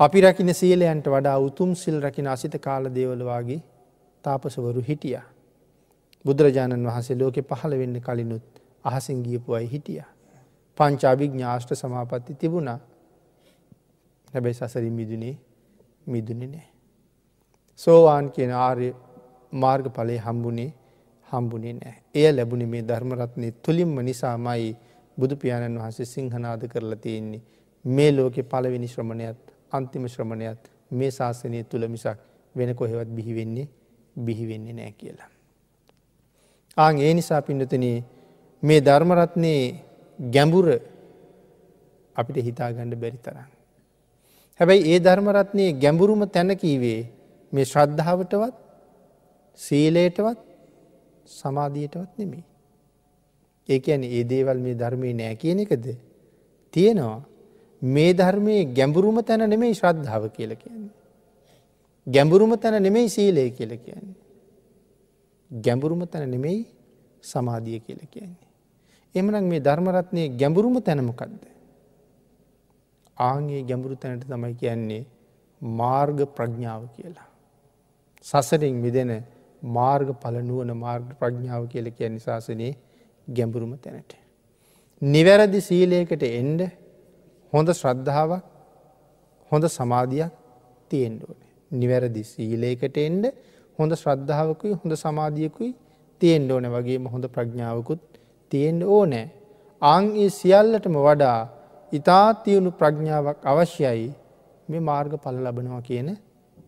අපි රකින සීලයන්ට වඩා උතුම් සිල් රකින අසිත කාල දේවලවාගේ තාපසවරු හිටිය. බුදුරජාණන් වහන්සේ ලෝකෙ පහළ වෙන්න කලිනුත් අහසින් ගියපු අයි හිටිය. පංචාභික් ඥාෂ්ට සමාපත්ති තිබුණා හැබැයි සසරින් මිදුනේ මිදුනේ නෑ. සෝවාන් කියන ආර්ය මාර්ග ඵලය හම්බුනේ හම්බුනේ නෑ. එය ලැබුණ මේ ධර්මරත්නය තුළින්ම නිසාමයි බුදු පියාණන් වහන්සේ සිංහනාද කරලා තියෙන්නේ. මේ ලෝකෙ පලවෙනි ශ්‍රමණයත් අන්තිම ශ්‍රමණයත් මේ ශාසනය තුළ මිසක් වෙන කොහෙවත් බිහිවෙන්නේ බිහිවෙන්නේ නෑ කියලා. ආං ඒ නිසා පින්නතන මේ ධර්මරත්නයේ ගැඹුර අපිට හිතාගණ්ඩ බැරි තරන්න. හැබැයි ඒ ධර්මරත්නයේ ගැඹුරුම තැනකීවේ මේ ශ්‍රද්ධාවටවත් සීලයටවත් සමාධියටවත් නෙමේ. ඒ ඇන ඒ දේවල් මේ ධර්මය නෑ කියන එකද තියෙනවා මේ ධර්මයේ ගැඹුරුම තැන නෙමෙයි ශ්‍රද්ධාව කියල කියන්නේ. ගැඹුරුම තැන නෙමෙයි සීලය කියල කියන්නේ. ගැඹුරුම තැන නෙමෙයි සමාධිය කියල කියන්නේ. එමනක් මේ ධර්මරත්නය ගැඹුරුම තැනමකක්ද. ආගේ ගැඹුරු තැනට තමයි කියන්නේ මාර්ග ප්‍රඥාව කියලා. සසරින් විදෙන මාර්ග පලනුවන මාර්ග ප්‍රඥාව කියල කිය නිශාසනයේ ගැඹුරුම තැනට. නිවැරදි සීලයකට එන්ඩ හොඳ ශ්‍රද්ධාවක් හොඳ සමාධයක් තියෙන්ඩ ඕන. නිවැරදි සීලයකට එන්ඩ හොඳ ශ්‍රද්ධාවකුයි හොඳ සමාධියකුයි තියෙන්ඩ ඕන වගේම හොඳ ප්‍රඥාවකුත් තියෙන්ඩ ඕනෑ. අං ඒ සියල්ලටම වඩා ඉතාත් තියුණු ප්‍රඥාවක් අවශ්‍යයි මේ මාර්ග පල ලබනවා කියන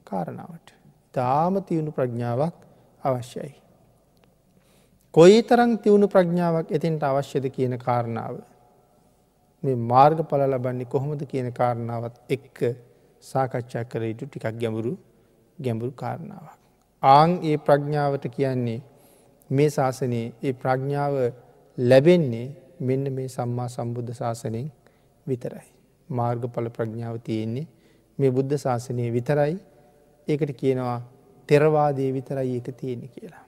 කාරණාවට. තාම තියුණු ප්‍රඥාවක් අවශ්‍යයි. කොයි තරං තිවුණු ප්‍රඥාවක් එතින්ට අවශ්‍යද කියන කාරණාව. මේ මාර්ග පල ලබන්නේ කොහොමද කියන කාරණාවත් එක්ක සාකච්ඡා කර යුතු ටිකක් ගැඹුරු ගැඹුරු කාරණාවක්. ආං ඒ ප්‍රඥාවට කියන්නේ මේ ශාසනයේ ඒ ප්‍රඥාව ලැබෙන්නේ මෙන්න මේ සම්මා සම්බුද්ධ ශාසනයෙන් විතරයි. මාර්ගඵල ප්‍රඥාව තියෙන්නේ මේ බුද්ධ ශාසනය විතරයි ඒකට කියනවා තෙරවාදය විතරයි ඒක තියෙන කියලා.